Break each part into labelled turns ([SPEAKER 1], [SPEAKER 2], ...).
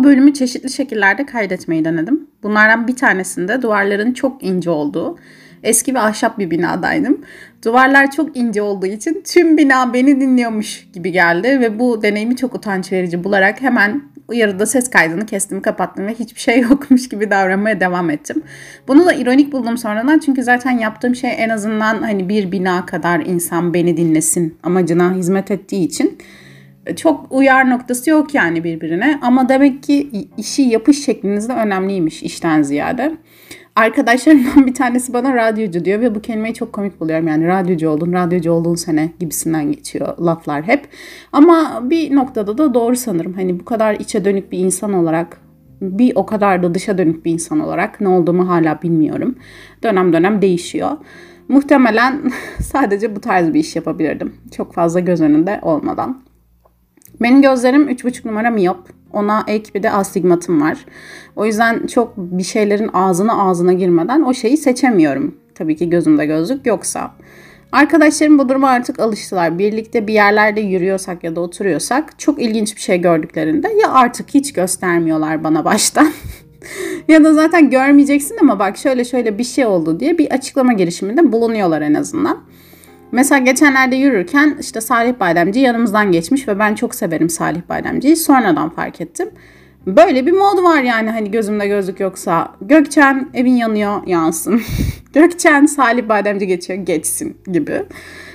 [SPEAKER 1] Bu bölümü çeşitli şekillerde kaydetmeyi denedim. Bunlardan bir tanesinde duvarların çok ince olduğu, eski ve ahşap bir binadaydım. Duvarlar çok ince olduğu için tüm bina beni dinliyormuş gibi geldi ve bu deneyimi çok utanç verici bularak hemen yarıda ses kaydını kestim, kapattım ve hiçbir şey yokmuş gibi davranmaya devam ettim. Bunu da ironik buldum sonradan çünkü zaten yaptığım şey en azından hani bir bina kadar insan beni dinlesin amacına hizmet ettiği için çok uyar noktası yok yani birbirine ama demek ki işi yapış şekliniz de önemliymiş işten ziyade. Arkadaşlarımdan bir tanesi bana radyocu diyor ve bu kelimeyi çok komik buluyorum. Yani radyocu oldun, radyocu olduğun sene gibisinden geçiyor laflar hep. Ama bir noktada da doğru sanırım. Hani bu kadar içe dönük bir insan olarak bir o kadar da dışa dönük bir insan olarak ne olduğumu hala bilmiyorum. Dönem dönem değişiyor. Muhtemelen sadece bu tarz bir iş yapabilirdim. Çok fazla göz önünde olmadan. Benim gözlerim 3,5 numara miyop. Ona ek bir de astigmatım var. O yüzden çok bir şeylerin ağzına ağzına girmeden o şeyi seçemiyorum. Tabii ki gözümde gözlük yoksa. Arkadaşlarım bu duruma artık alıştılar. Birlikte bir yerlerde yürüyorsak ya da oturuyorsak çok ilginç bir şey gördüklerinde ya artık hiç göstermiyorlar bana baştan ya da zaten görmeyeceksin ama bak şöyle şöyle bir şey oldu diye bir açıklama girişiminde bulunuyorlar en azından. Mesela geçenlerde yürürken işte Salih Bademci yanımızdan geçmiş ve ben çok severim Salih Bademci'yi. Sonradan fark ettim. Böyle bir mod var yani hani gözümde gözlük yoksa. Gökçen evin yanıyor yansın. Gökçen Salih Bademci geçiyor geçsin gibi.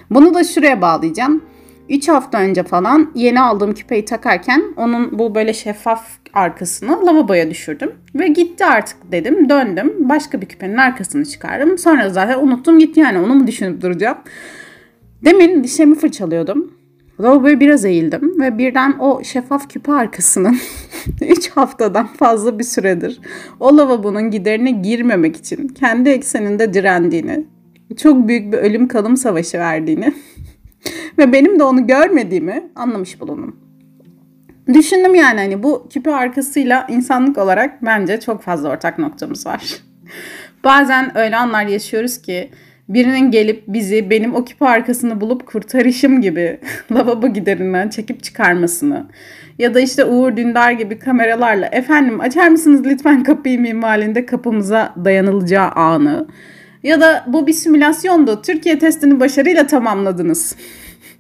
[SPEAKER 1] Bunu da şuraya bağlayacağım. 3 hafta önce falan yeni aldığım küpeyi takarken onun bu böyle şeffaf arkasını lavaboya düşürdüm. Ve gitti artık dedim. Döndüm. Başka bir küpenin arkasını çıkardım. Sonra zaten unuttum gitti yani. Onu mu düşünüp duracağım? Demin dişlerimi fırçalıyordum. Lavaboya biraz eğildim ve birden o şeffaf küpe arkasının 3 haftadan fazla bir süredir o lavabonun giderine girmemek için kendi ekseninde direndiğini, çok büyük bir ölüm kalım savaşı verdiğini ve benim de onu görmediğimi anlamış bulundum. Düşündüm yani hani bu küpe arkasıyla insanlık olarak bence çok fazla ortak noktamız var. Bazen öyle anlar yaşıyoruz ki birinin gelip bizi benim o küpe arkasını bulup kurtarışım gibi lavabo giderinden çekip çıkarmasını ya da işte Uğur Dündar gibi kameralarla efendim açar mısınız lütfen kapıyı minvalinde kapımıza dayanılacağı anı ya da bu bir simülasyondu Türkiye testini başarıyla tamamladınız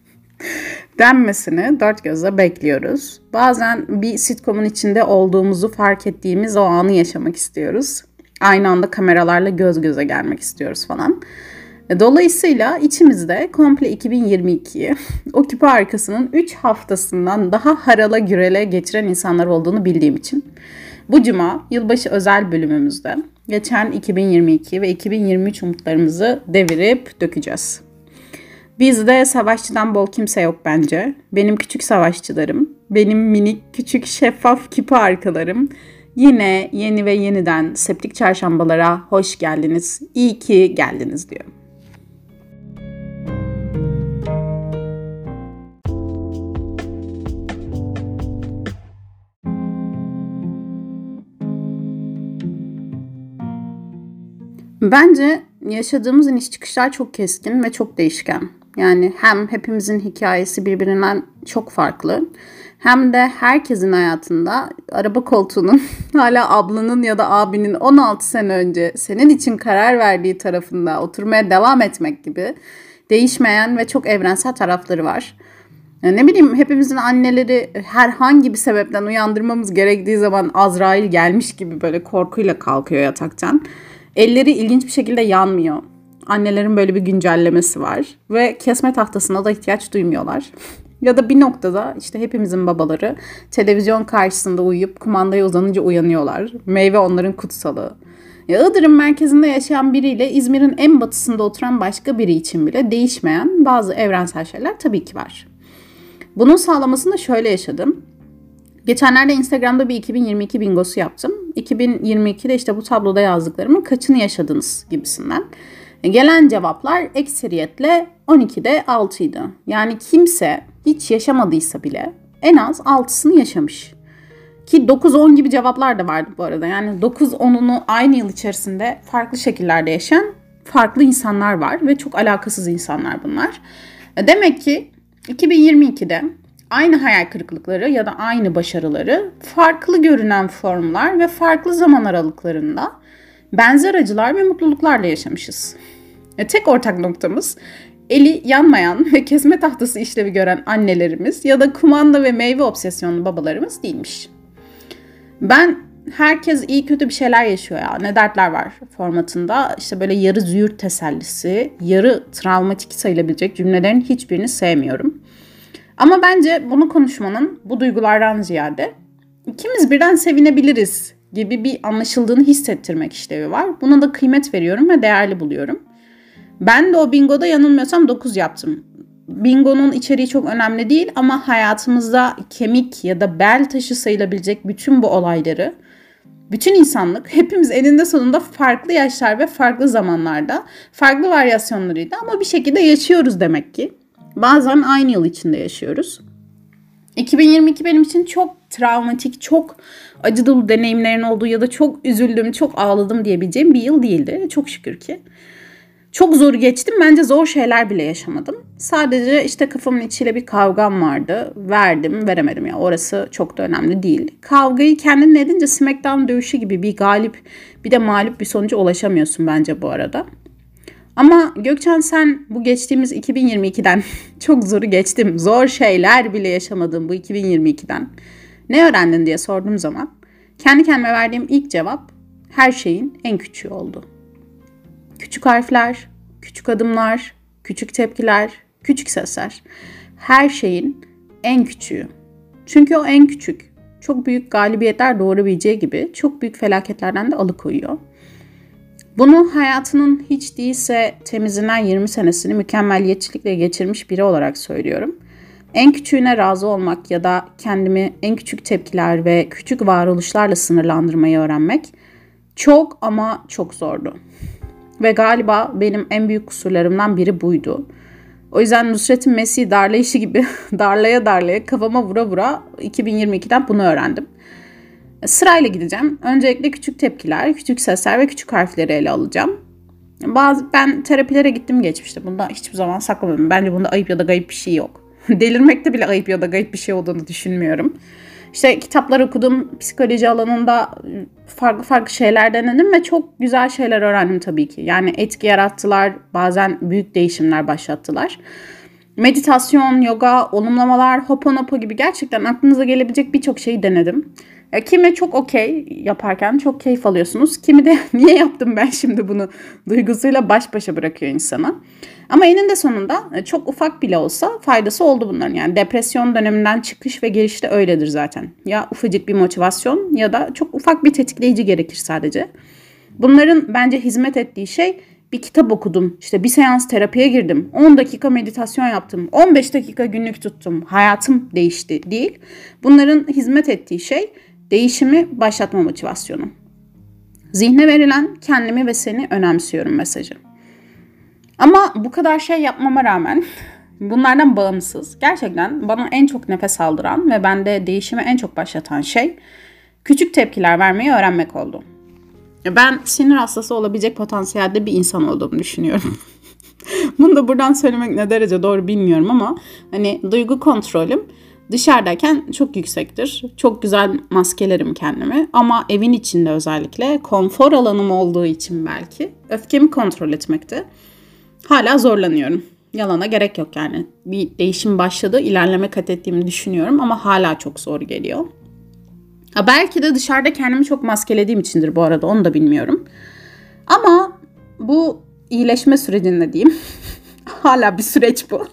[SPEAKER 1] denmesini dört gözle bekliyoruz. Bazen bir sitcomun içinde olduğumuzu fark ettiğimiz o anı yaşamak istiyoruz. Aynı anda kameralarla göz göze gelmek istiyoruz falan. E, dolayısıyla içimizde komple 2022'yi o küpe arkasının 3 haftasından daha harala gürele geçiren insanlar olduğunu bildiğim için bu cuma yılbaşı özel bölümümüzde geçen 2022 ve 2023 umutlarımızı devirip dökeceğiz. Bizde savaşçıdan bol kimse yok bence. Benim küçük savaşçılarım, benim minik küçük şeffaf küpe arkalarım yine yeni ve yeniden septik çarşambalara hoş geldiniz. İyi ki geldiniz diyorum. Bence yaşadığımız iniş çıkışlar çok keskin ve çok değişken. Yani hem hepimizin hikayesi birbirinden çok farklı hem de herkesin hayatında araba koltuğunun hala ablanın ya da abinin 16 sene önce senin için karar verdiği tarafında oturmaya devam etmek gibi değişmeyen ve çok evrensel tarafları var. Yani ne bileyim hepimizin anneleri herhangi bir sebepten uyandırmamız gerektiği zaman Azrail gelmiş gibi böyle korkuyla kalkıyor yataktan. Elleri ilginç bir şekilde yanmıyor. Annelerin böyle bir güncellemesi var ve kesme tahtasına da ihtiyaç duymuyorlar. ya da bir noktada işte hepimizin babaları televizyon karşısında uyuyup kumandaya uzanınca uyanıyorlar. Meyve onların kutsalı. Ya Iğdır'ın merkezinde yaşayan biriyle İzmir'in en batısında oturan başka biri için bile değişmeyen bazı evrensel şeyler tabii ki var. Bunun sağlamasını şöyle yaşadım. Geçenlerde Instagram'da bir 2022 bingosu yaptım. 2022'de işte bu tabloda yazdıklarımın kaçını yaşadınız gibisinden. E, gelen cevaplar ekseriyetle 12'de 6 idi. Yani kimse hiç yaşamadıysa bile en az 6'sını yaşamış. Ki 9-10 gibi cevaplar da vardı bu arada. Yani 9-10'unu aynı yıl içerisinde farklı şekillerde yaşayan farklı insanlar var ve çok alakasız insanlar bunlar. E, demek ki 2022'de aynı hayal kırıklıkları ya da aynı başarıları farklı görünen formlar ve farklı zaman aralıklarında benzer acılar ve mutluluklarla yaşamışız. E, tek ortak noktamız eli yanmayan ve kesme tahtası işlevi gören annelerimiz ya da kumanda ve meyve obsesyonlu babalarımız değilmiş. Ben herkes iyi kötü bir şeyler yaşıyor ya ne dertler var formatında işte böyle yarı züğürt tesellisi, yarı travmatik sayılabilecek cümlelerin hiçbirini sevmiyorum. Ama bence bunu konuşmanın bu duygulardan ziyade ikimiz birden sevinebiliriz gibi bir anlaşıldığını hissettirmek işlevi var. Buna da kıymet veriyorum ve değerli buluyorum. Ben de o bingoda yanılmıyorsam 9 yaptım. Bingo'nun içeriği çok önemli değil ama hayatımızda kemik ya da bel taşı sayılabilecek bütün bu olayları bütün insanlık hepimiz eninde sonunda farklı yaşlar ve farklı zamanlarda farklı varyasyonlarıyla ama bir şekilde yaşıyoruz demek ki. Bazen aynı yıl içinde yaşıyoruz. 2022 benim için çok travmatik, çok acı dolu deneyimlerin olduğu ya da çok üzüldüm, çok ağladım diyebileceğim bir yıl değildi. Çok şükür ki. Çok zor geçtim. Bence zor şeyler bile yaşamadım. Sadece işte kafamın içiyle bir kavgam vardı. Verdim, veremedim ya. Orası çok da önemli değil. Kavgayı kendinle edince SmackDown dövüşü gibi bir galip bir de mağlup bir sonuca ulaşamıyorsun bence bu arada. Ama Gökçen sen bu geçtiğimiz 2022'den çok zoru geçtim. Zor şeyler bile yaşamadım bu 2022'den. Ne öğrendin diye sorduğum zaman kendi kendime verdiğim ilk cevap her şeyin en küçüğü oldu. Küçük harfler, küçük adımlar, küçük tepkiler, küçük sesler. Her şeyin en küçüğü. Çünkü o en küçük. Çok büyük galibiyetler doğurabileceği gibi çok büyük felaketlerden de alıkoyuyor. Bunu hayatının hiç değilse temizinden 20 senesini mükemmeliyetçilikle geçirmiş biri olarak söylüyorum. En küçüğüne razı olmak ya da kendimi en küçük tepkiler ve küçük varoluşlarla sınırlandırmayı öğrenmek çok ama çok zordu. Ve galiba benim en büyük kusurlarımdan biri buydu. O yüzden Nusret'in Messi darlayışı gibi darlaya darlaya kafama vura vura 2022'den bunu öğrendim. Sırayla gideceğim. Öncelikle küçük tepkiler, küçük sesler ve küçük harfleri ele alacağım. Bazı ben terapilere gittim geçmişte. Bunda hiçbir zaman saklamıyorum. Bence bunda ayıp ya da gayip bir şey yok. Delirmekte bile ayıp ya da gayip bir şey olduğunu düşünmüyorum. İşte kitaplar okudum, psikoloji alanında farklı farklı şeyler denedim ve çok güzel şeyler öğrendim tabii ki. Yani etki yarattılar, bazen büyük değişimler başlattılar. Meditasyon, yoga, olumlamalar, hoponopo gibi gerçekten aklınıza gelebilecek birçok şeyi denedim. E, kimi çok okey yaparken çok keyif alıyorsunuz. Kimi de niye yaptım ben şimdi bunu duygusuyla baş başa bırakıyor insana. Ama eninde sonunda e, çok ufak bile olsa faydası oldu bunların. Yani depresyon döneminden çıkış ve giriş de öyledir zaten. Ya ufacık bir motivasyon ya da çok ufak bir tetikleyici gerekir sadece. Bunların bence hizmet ettiği şey bir kitap okudum. İşte bir seans terapiye girdim. 10 dakika meditasyon yaptım. 15 dakika günlük tuttum. Hayatım değişti değil. Bunların hizmet ettiği şey değişimi başlatma motivasyonu. Zihne verilen kendimi ve seni önemsiyorum mesajı. Ama bu kadar şey yapmama rağmen bunlardan bağımsız gerçekten bana en çok nefes aldıran ve bende değişimi en çok başlatan şey küçük tepkiler vermeyi öğrenmek oldu. Ben sinir hastası olabilecek potansiyelde bir insan olduğumu düşünüyorum. Bunu da buradan söylemek ne derece doğru bilmiyorum ama hani duygu kontrolüm dışarıdayken çok yüksektir. Çok güzel maskelerim kendimi ama evin içinde özellikle konfor alanım olduğu için belki öfkemi kontrol etmekte hala zorlanıyorum. Yalana gerek yok yani. Bir değişim başladı, ilerleme kat ettiğimi düşünüyorum ama hala çok zor geliyor. Ha belki de dışarıda kendimi çok maskelediğim içindir bu arada onu da bilmiyorum. Ama bu iyileşme sürecinde diyeyim. hala bir süreç bu.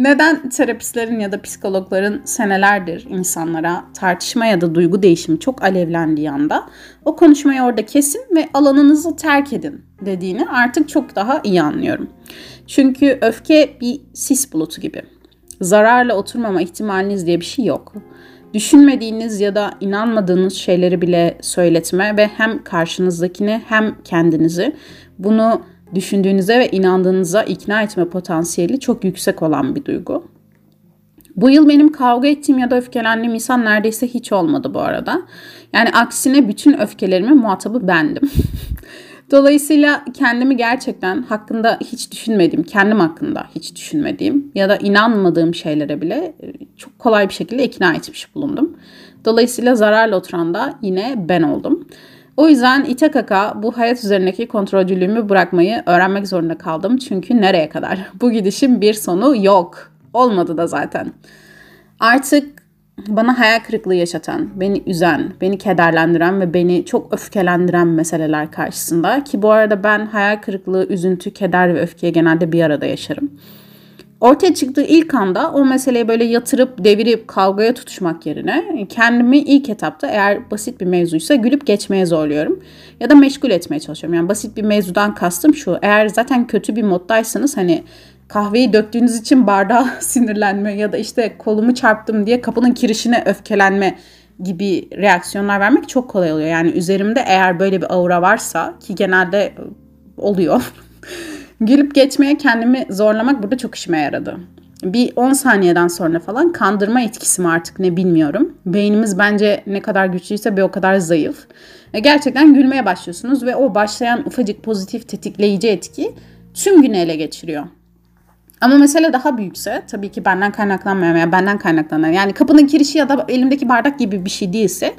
[SPEAKER 1] Neden terapistlerin ya da psikologların senelerdir insanlara tartışma ya da duygu değişimi çok alevlendiği anda o konuşmayı orada kesin ve alanınızı terk edin dediğini artık çok daha iyi anlıyorum. Çünkü öfke bir sis bulutu gibi. Zararla oturmama ihtimaliniz diye bir şey yok. Düşünmediğiniz ya da inanmadığınız şeyleri bile söyletme ve hem karşınızdakini hem kendinizi bunu düşündüğünüze ve inandığınıza ikna etme potansiyeli çok yüksek olan bir duygu. Bu yıl benim kavga ettiğim ya da öfkelendiğim insan neredeyse hiç olmadı bu arada. Yani aksine bütün öfkelerimin muhatabı bendim. Dolayısıyla kendimi gerçekten hakkında hiç düşünmediğim, kendim hakkında hiç düşünmediğim ya da inanmadığım şeylere bile e, çok kolay bir şekilde ikna etmiş bulundum. Dolayısıyla zararla oturan da yine ben oldum. O yüzden ite kaka bu hayat üzerindeki kontrolcülüğümü bırakmayı öğrenmek zorunda kaldım. Çünkü nereye kadar? Bu gidişin bir sonu yok. Olmadı da zaten. Artık bana hayal kırıklığı yaşatan, beni üzen, beni kederlendiren ve beni çok öfkelendiren meseleler karşısında ki bu arada ben hayal kırıklığı, üzüntü, keder ve öfkeye genelde bir arada yaşarım. Ortaya çıktığı ilk anda o meseleyi böyle yatırıp devirip kavgaya tutuşmak yerine kendimi ilk etapta eğer basit bir mevzuysa gülüp geçmeye zorluyorum. Ya da meşgul etmeye çalışıyorum. Yani basit bir mevzudan kastım şu. Eğer zaten kötü bir moddaysanız hani kahveyi döktüğünüz için bardağa sinirlenme ya da işte kolumu çarptım diye kapının kirişine öfkelenme gibi reaksiyonlar vermek çok kolay oluyor. Yani üzerimde eğer böyle bir aura varsa ki genelde oluyor. Gülüp geçmeye kendimi zorlamak burada çok işime yaradı. Bir 10 saniyeden sonra falan kandırma etkisi mi artık ne bilmiyorum. Beynimiz bence ne kadar güçlüyse bir o kadar zayıf. E, gerçekten gülmeye başlıyorsunuz ve o başlayan ufacık pozitif tetikleyici etki tüm günü ele geçiriyor. Ama mesele daha büyükse tabii ki benden kaynaklanmayan veya benden kaynaklanan yani kapının kirişi ya da elimdeki bardak gibi bir şey değilse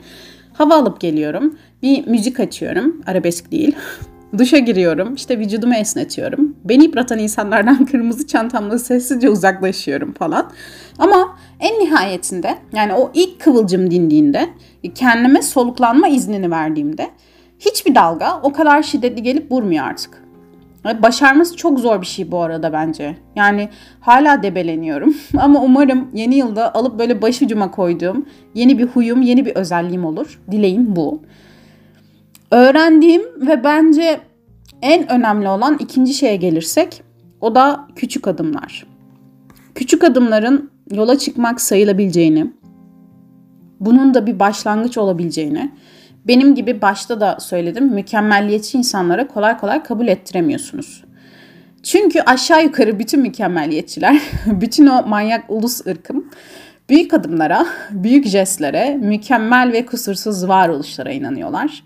[SPEAKER 1] hava alıp geliyorum. Bir müzik açıyorum. Arabesk değil. Duşa giriyorum. işte vücudumu esnetiyorum. Beni yıpratan insanlardan kırmızı çantamla sessizce uzaklaşıyorum falan. Ama en nihayetinde yani o ilk kıvılcım dindiğinde kendime soluklanma iznini verdiğimde hiçbir dalga o kadar şiddetli gelip vurmuyor artık. Başarması çok zor bir şey bu arada bence. Yani hala debeleniyorum. Ama umarım yeni yılda alıp böyle başucuma koyduğum yeni bir huyum, yeni bir özelliğim olur. Dileğim bu. Öğrendiğim ve bence en önemli olan ikinci şeye gelirsek o da küçük adımlar. Küçük adımların yola çıkmak sayılabileceğini, bunun da bir başlangıç olabileceğini benim gibi başta da söyledim mükemmelliyetçi insanlara kolay kolay kabul ettiremiyorsunuz. Çünkü aşağı yukarı bütün mükemmelliyetçiler, bütün o manyak ulus ırkım büyük adımlara, büyük jestlere, mükemmel ve kusursuz varoluşlara inanıyorlar.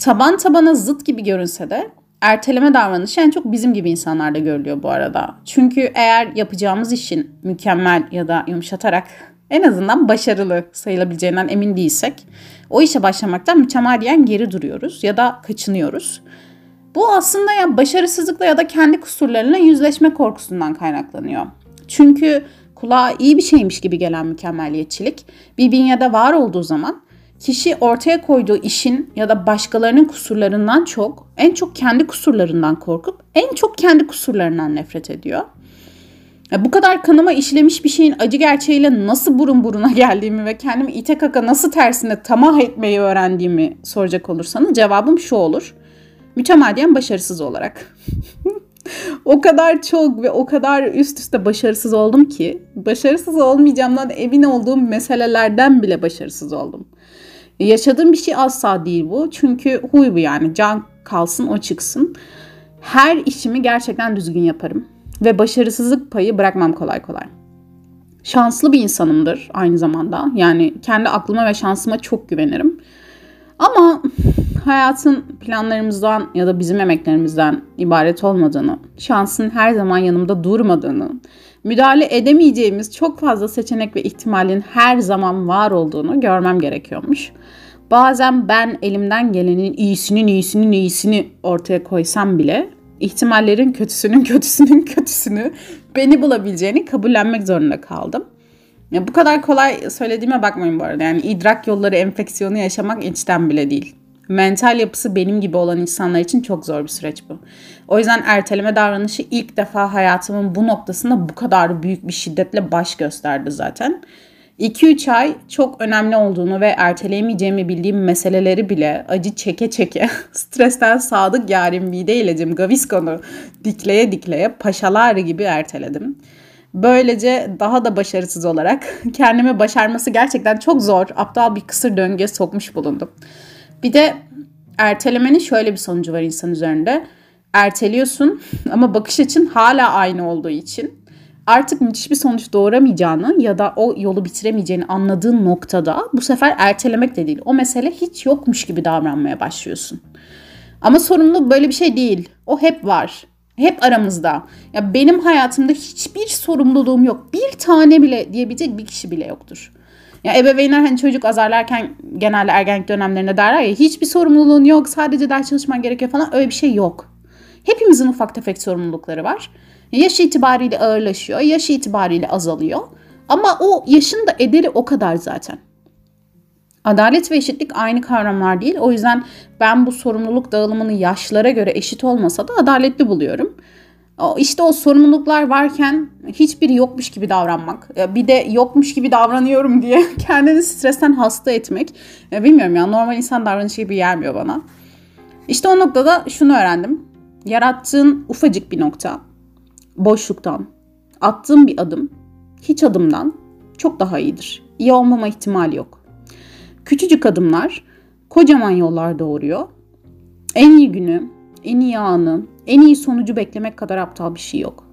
[SPEAKER 1] Taban tabana zıt gibi görünse de erteleme davranışı en çok bizim gibi insanlarda görülüyor bu arada. Çünkü eğer yapacağımız işin mükemmel ya da yumuşatarak en azından başarılı sayılabileceğinden emin değilsek o işe başlamaktan mütemadiyen geri duruyoruz ya da kaçınıyoruz. Bu aslında ya başarısızlıkla ya da kendi kusurlarına yüzleşme korkusundan kaynaklanıyor. Çünkü kulağa iyi bir şeymiş gibi gelen mükemmeliyetçilik bir bünyede var olduğu zaman kişi ortaya koyduğu işin ya da başkalarının kusurlarından çok en çok kendi kusurlarından korkup en çok kendi kusurlarından nefret ediyor. Bu kadar kanıma işlemiş bir şeyin acı gerçeğiyle nasıl burun buruna geldiğimi ve kendimi ite kaka nasıl tersine tamah etmeyi öğrendiğimi soracak olursanız cevabım şu olur. Mütemadiyen başarısız olarak. o kadar çok ve o kadar üst üste başarısız oldum ki başarısız olmayacağımdan emin olduğum meselelerden bile başarısız oldum. Yaşadığım bir şey asla değil bu. Çünkü huy bu yani. Can kalsın o çıksın. Her işimi gerçekten düzgün yaparım ve başarısızlık payı bırakmam kolay kolay. Şanslı bir insanımdır aynı zamanda. Yani kendi aklıma ve şansıma çok güvenirim. Ama hayatın planlarımızdan ya da bizim emeklerimizden ibaret olmadığını, şansın her zaman yanımda durmadığını, müdahale edemeyeceğimiz çok fazla seçenek ve ihtimalin her zaman var olduğunu görmem gerekiyormuş. Bazen ben elimden gelenin iyisinin iyisinin iyisini ortaya koysam bile ihtimallerin kötüsünün kötüsünün kötüsünü beni bulabileceğini kabullenmek zorunda kaldım. Ya bu kadar kolay söylediğime bakmayın bu arada. Yani idrak yolları enfeksiyonu yaşamak içten bile değil. Mental yapısı benim gibi olan insanlar için çok zor bir süreç bu. O yüzden erteleme davranışı ilk defa hayatımın bu noktasında bu kadar büyük bir şiddetle baş gösterdi zaten. 2-3 ay çok önemli olduğunu ve erteleyemeyeceğimi bildiğim meseleleri bile acı çeke çeke stresten sadık yarim mide ilacım Gaviscon'u dikleye dikleye paşalar gibi erteledim. Böylece daha da başarısız olarak kendimi başarması gerçekten çok zor, aptal bir kısır döngüye sokmuş bulundum. Bir de ertelemenin şöyle bir sonucu var insan üzerinde. Erteliyorsun ama bakış açın hala aynı olduğu için artık müthiş bir sonuç doğuramayacağını ya da o yolu bitiremeyeceğini anladığın noktada bu sefer ertelemek de değil. O mesele hiç yokmuş gibi davranmaya başlıyorsun. Ama sorumluluk böyle bir şey değil. O hep var. Hep aramızda. Ya benim hayatımda hiçbir sorumluluğum yok. Bir tane bile diyebilecek bir kişi bile yoktur. Ya ebeveynler hani çocuk azarlarken genelde ergenlik dönemlerinde derler ya hiçbir sorumluluğun yok sadece ders çalışman gerekiyor falan öyle bir şey yok. Hepimizin ufak tefek sorumlulukları var. Yaş itibariyle ağırlaşıyor, yaş itibariyle azalıyor. Ama o yaşın da ederi o kadar zaten. Adalet ve eşitlik aynı kavramlar değil. O yüzden ben bu sorumluluk dağılımını yaşlara göre eşit olmasa da adaletli buluyorum. İşte o sorumluluklar varken hiçbiri yokmuş gibi davranmak. Bir de yokmuş gibi davranıyorum diye kendini stresten hasta etmek. Bilmiyorum ya normal insan davranışı gibi gelmiyor bana. İşte o noktada şunu öğrendim. Yarattığın ufacık bir nokta, boşluktan, attığın bir adım, hiç adımdan çok daha iyidir. İyi olmama ihtimali yok. Küçücük adımlar kocaman yollar doğuruyor. En iyi günü, en iyi anı, en iyi sonucu beklemek kadar aptal bir şey yok.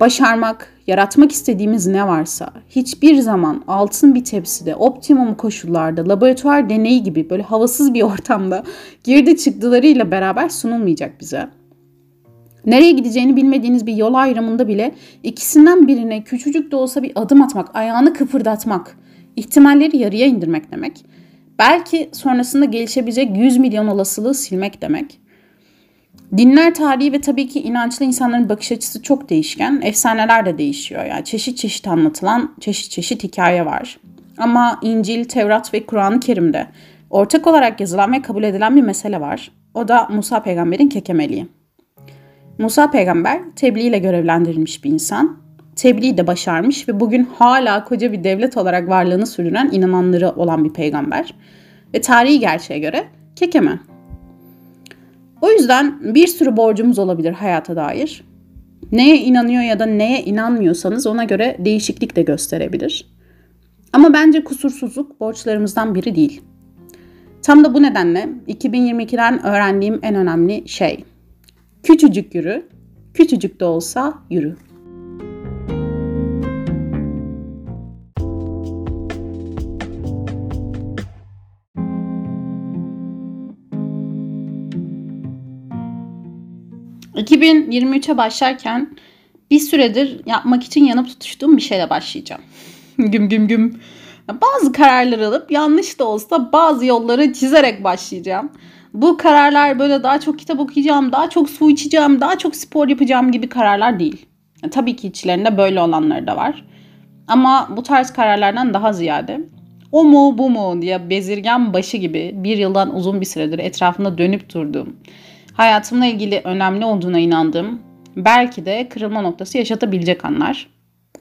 [SPEAKER 1] Başarmak, yaratmak istediğimiz ne varsa hiçbir zaman altın bir tepside, optimum koşullarda, laboratuvar deneyi gibi böyle havasız bir ortamda girdi çıktılarıyla beraber sunulmayacak bize. Nereye gideceğini bilmediğiniz bir yol ayrımında bile ikisinden birine küçücük de olsa bir adım atmak, ayağını kıpırdatmak, ihtimalleri yarıya indirmek demek. Belki sonrasında gelişebilecek 100 milyon olasılığı silmek demek. Dinler tarihi ve tabii ki inançlı insanların bakış açısı çok değişken. Efsaneler de değişiyor. Yani çeşit çeşit anlatılan çeşit çeşit hikaye var. Ama İncil, Tevrat ve Kur'an-ı Kerim'de ortak olarak yazılan ve kabul edilen bir mesele var. O da Musa peygamberin kekemeliği. Musa peygamber tebliğ ile görevlendirilmiş bir insan. Tebliği de başarmış ve bugün hala koca bir devlet olarak varlığını sürdüren inananları olan bir peygamber. Ve tarihi gerçeğe göre kekeme. O yüzden bir sürü borcumuz olabilir hayata dair. Neye inanıyor ya da neye inanmıyorsanız ona göre değişiklik de gösterebilir. Ama bence kusursuzluk borçlarımızdan biri değil. Tam da bu nedenle 2022'den öğrendiğim en önemli şey. Küçücük yürü, küçücük de olsa yürü. 2023'e başlarken bir süredir yapmak için yanıp tutuştuğum bir şeyle başlayacağım. güm güm güm. Bazı kararlar alıp yanlış da olsa bazı yolları çizerek başlayacağım. Bu kararlar böyle daha çok kitap okuyacağım, daha çok su içeceğim, daha çok spor yapacağım gibi kararlar değil. tabii ki içlerinde böyle olanları da var. Ama bu tarz kararlardan daha ziyade o mu bu mu diye bezirgen başı gibi bir yıldan uzun bir süredir etrafında dönüp durduğum hayatımla ilgili önemli olduğuna inandığım, belki de kırılma noktası yaşatabilecek anlar.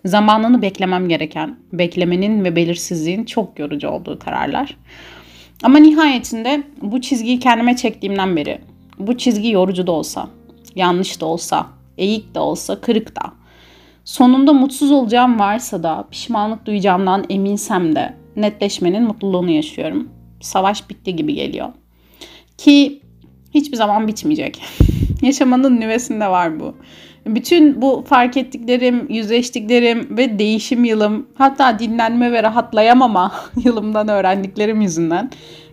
[SPEAKER 1] Zamanını beklemem gereken, beklemenin ve belirsizliğin çok yorucu olduğu kararlar. Ama nihayetinde bu çizgiyi kendime çektiğimden beri, bu çizgi yorucu da olsa, yanlış da olsa, eğik de olsa, kırık da, sonunda mutsuz olacağım varsa da, pişmanlık duyacağımdan eminsem de netleşmenin mutluluğunu yaşıyorum. Savaş bitti gibi geliyor. Ki hiçbir zaman bitmeyecek. Yaşamanın nüvesinde var bu. Bütün bu fark ettiklerim, yüzleştiklerim ve değişim yılım, hatta dinlenme ve rahatlayamama yılımdan öğrendiklerim yüzünden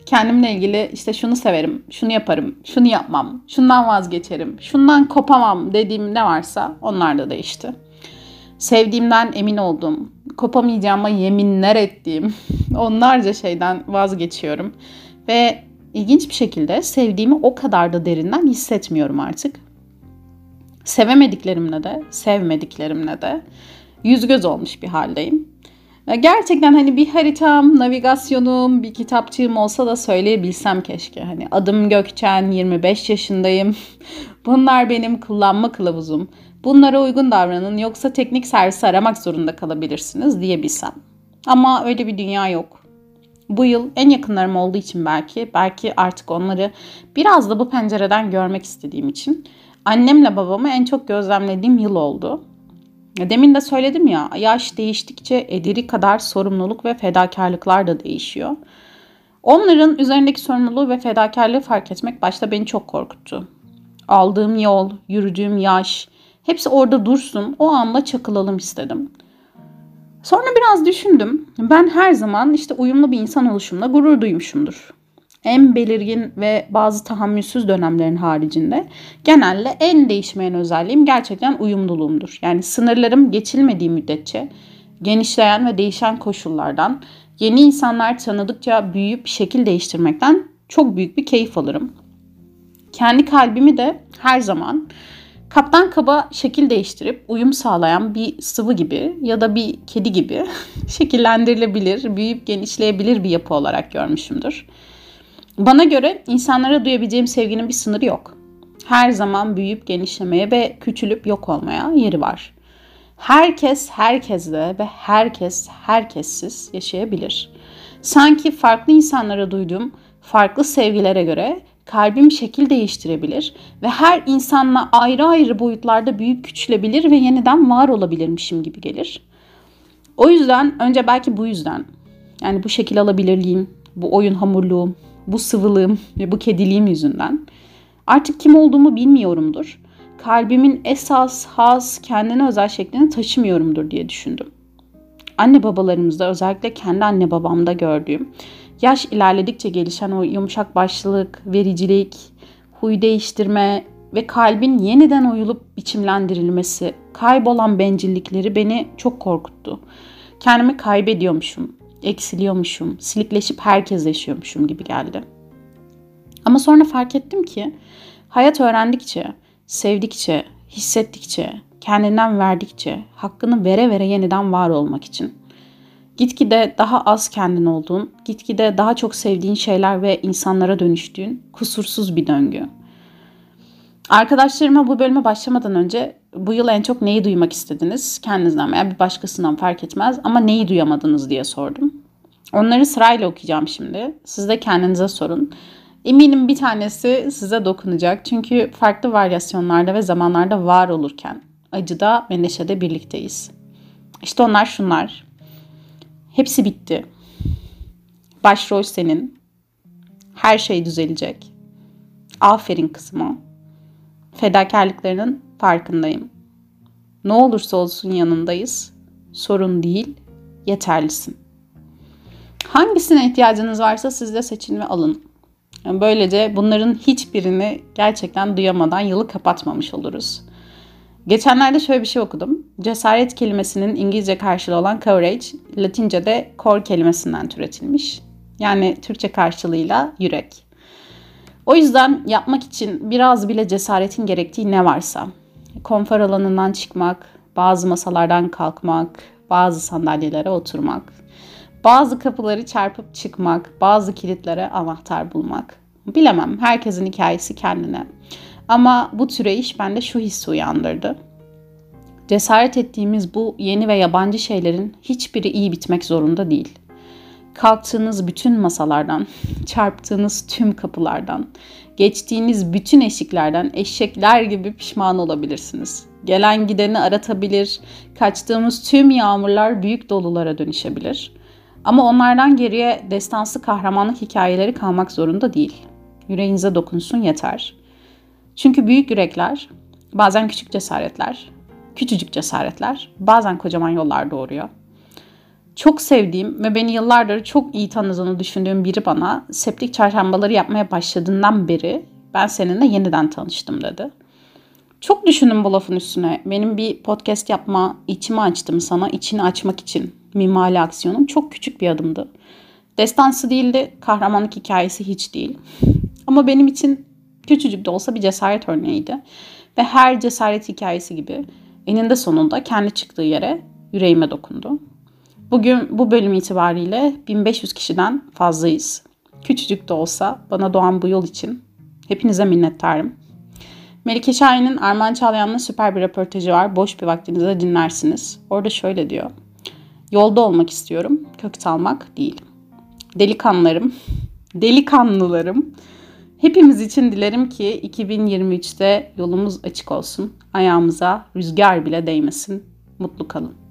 [SPEAKER 1] kendimle ilgili işte şunu severim, şunu yaparım, şunu yapmam, şundan vazgeçerim, şundan kopamam dediğim ne varsa onlar da değişti. Sevdiğimden emin olduğum, kopamayacağıma yeminler ettiğim onlarca şeyden vazgeçiyorum. Ve İlginç bir şekilde sevdiğimi o kadar da derinden hissetmiyorum artık. Sevemediklerimle de, sevmediklerimle de yüz göz olmuş bir haldeyim. Gerçekten hani bir haritam, navigasyonum, bir kitapçığım olsa da söyleyebilsem keşke. Hani adım Gökçen, 25 yaşındayım. Bunlar benim kullanma kılavuzum. Bunlara uygun davranın yoksa teknik servis aramak zorunda kalabilirsiniz diyebilsem. Ama öyle bir dünya yok. Bu yıl en yakınlarım olduğu için belki, belki artık onları biraz da bu pencereden görmek istediğim için annemle babamı en çok gözlemlediğim yıl oldu. Demin de söyledim ya, yaş değiştikçe ederi kadar sorumluluk ve fedakarlıklar da değişiyor. Onların üzerindeki sorumluluğu ve fedakarlığı fark etmek başta beni çok korkuttu. Aldığım yol, yürüdüğüm yaş, hepsi orada dursun, o anda çakılalım istedim. Sonra biraz düşündüm. Ben her zaman işte uyumlu bir insan oluşumla gurur duymuşumdur. en belirgin ve bazı tahammülsüz dönemlerin haricinde genelde en değişmeyen özelliğim gerçekten uyumluluğumdur. Yani sınırlarım geçilmediği müddetçe genişleyen ve değişen koşullardan yeni insanlar tanıdıkça büyüyüp şekil değiştirmekten çok büyük bir keyif alırım. Kendi kalbimi de her zaman kaptan kaba şekil değiştirip uyum sağlayan bir sıvı gibi ya da bir kedi gibi şekillendirilebilir, büyüyüp genişleyebilir bir yapı olarak görmüşümdür. Bana göre insanlara duyabileceğim sevginin bir sınırı yok. Her zaman büyüyüp genişlemeye ve küçülüp yok olmaya yeri var. Herkes herkesle ve herkes herkessiz yaşayabilir. Sanki farklı insanlara duyduğum farklı sevgilere göre kalbim şekil değiştirebilir ve her insanla ayrı ayrı boyutlarda büyük küçülebilir ve yeniden var olabilirmişim gibi gelir. O yüzden önce belki bu yüzden yani bu şekil alabilirliğim, bu oyun hamurluğum, bu sıvılığım ve bu kediliğim yüzünden artık kim olduğumu bilmiyorumdur. Kalbimin esas, has, kendine özel şeklini taşımıyorumdur diye düşündüm. Anne babalarımızda özellikle kendi anne babamda gördüğüm yaş ilerledikçe gelişen o yumuşak başlılık, vericilik, huy değiştirme ve kalbin yeniden oyulup biçimlendirilmesi, kaybolan bencillikleri beni çok korkuttu. Kendimi kaybediyormuşum, eksiliyormuşum, silikleşip herkes yaşıyormuşum gibi geldi. Ama sonra fark ettim ki hayat öğrendikçe, sevdikçe, hissettikçe, kendinden verdikçe, hakkını vere vere yeniden var olmak için Gitgide daha az kendin olduğun, gitgide daha çok sevdiğin şeyler ve insanlara dönüştüğün kusursuz bir döngü. Arkadaşlarıma bu bölüme başlamadan önce bu yıl en çok neyi duymak istediniz? Kendinizden veya bir başkasından fark etmez ama neyi duyamadınız diye sordum. Onları sırayla okuyacağım şimdi. Siz de kendinize sorun. Eminim bir tanesi size dokunacak. Çünkü farklı varyasyonlarda ve zamanlarda var olurken acıda ve neşede birlikteyiz. İşte onlar şunlar. Hepsi bitti. Başrol senin. Her şey düzelecek. Aferin kızıma. Fedakarlıklarının farkındayım. Ne olursa olsun yanındayız. Sorun değil, yeterlisin. Hangisine ihtiyacınız varsa siz de seçin ve alın. Böylece bunların hiçbirini gerçekten duyamadan yılı kapatmamış oluruz. Geçenlerde şöyle bir şey okudum. Cesaret kelimesinin İngilizce karşılığı olan courage, Latince'de core kelimesinden türetilmiş. Yani Türkçe karşılığıyla yürek. O yüzden yapmak için biraz bile cesaretin gerektiği ne varsa, konfor alanından çıkmak, bazı masalardan kalkmak, bazı sandalyelere oturmak, bazı kapıları çarpıp çıkmak, bazı kilitlere anahtar bulmak. Bilemem, herkesin hikayesi kendine. Ama bu türeyiş bende şu hissi uyandırdı. Cesaret ettiğimiz bu yeni ve yabancı şeylerin hiçbiri iyi bitmek zorunda değil. Kalktığınız bütün masalardan, çarptığınız tüm kapılardan, geçtiğiniz bütün eşiklerden eşekler gibi pişman olabilirsiniz. Gelen gideni aratabilir, kaçtığımız tüm yağmurlar büyük dolulara dönüşebilir. Ama onlardan geriye destansı kahramanlık hikayeleri kalmak zorunda değil. Yüreğinize dokunsun yeter. Çünkü büyük yürekler bazen küçük cesaretler, küçücük cesaretler bazen kocaman yollar doğuruyor. Çok sevdiğim ve beni yıllardır çok iyi tanıdığını düşündüğüm biri bana septik çarşambaları yapmaya başladığından beri ben seninle yeniden tanıştım dedi. Çok düşündüm bu lafın üstüne. Benim bir podcast yapma, içimi açtım sana, içini açmak için mimali aksiyonum çok küçük bir adımdı. Destansı değildi, kahramanlık hikayesi hiç değil. Ama benim için Küçücük de olsa bir cesaret örneğiydi. Ve her cesaret hikayesi gibi eninde sonunda kendi çıktığı yere yüreğime dokundu. Bugün bu bölüm itibariyle 1500 kişiden fazlayız. Küçücük de olsa bana doğan bu yol için hepinize minnettarım. Melike Şahin'in Arman Çağlayan'la süper bir röportajı var. Boş bir vaktinizde dinlersiniz. Orada şöyle diyor. Yolda olmak istiyorum, kök salmak değil. Delikanlarım, delikanlılarım Hepimiz için dilerim ki 2023'te yolumuz açık olsun. Ayağımıza rüzgar bile değmesin. Mutlu kalın.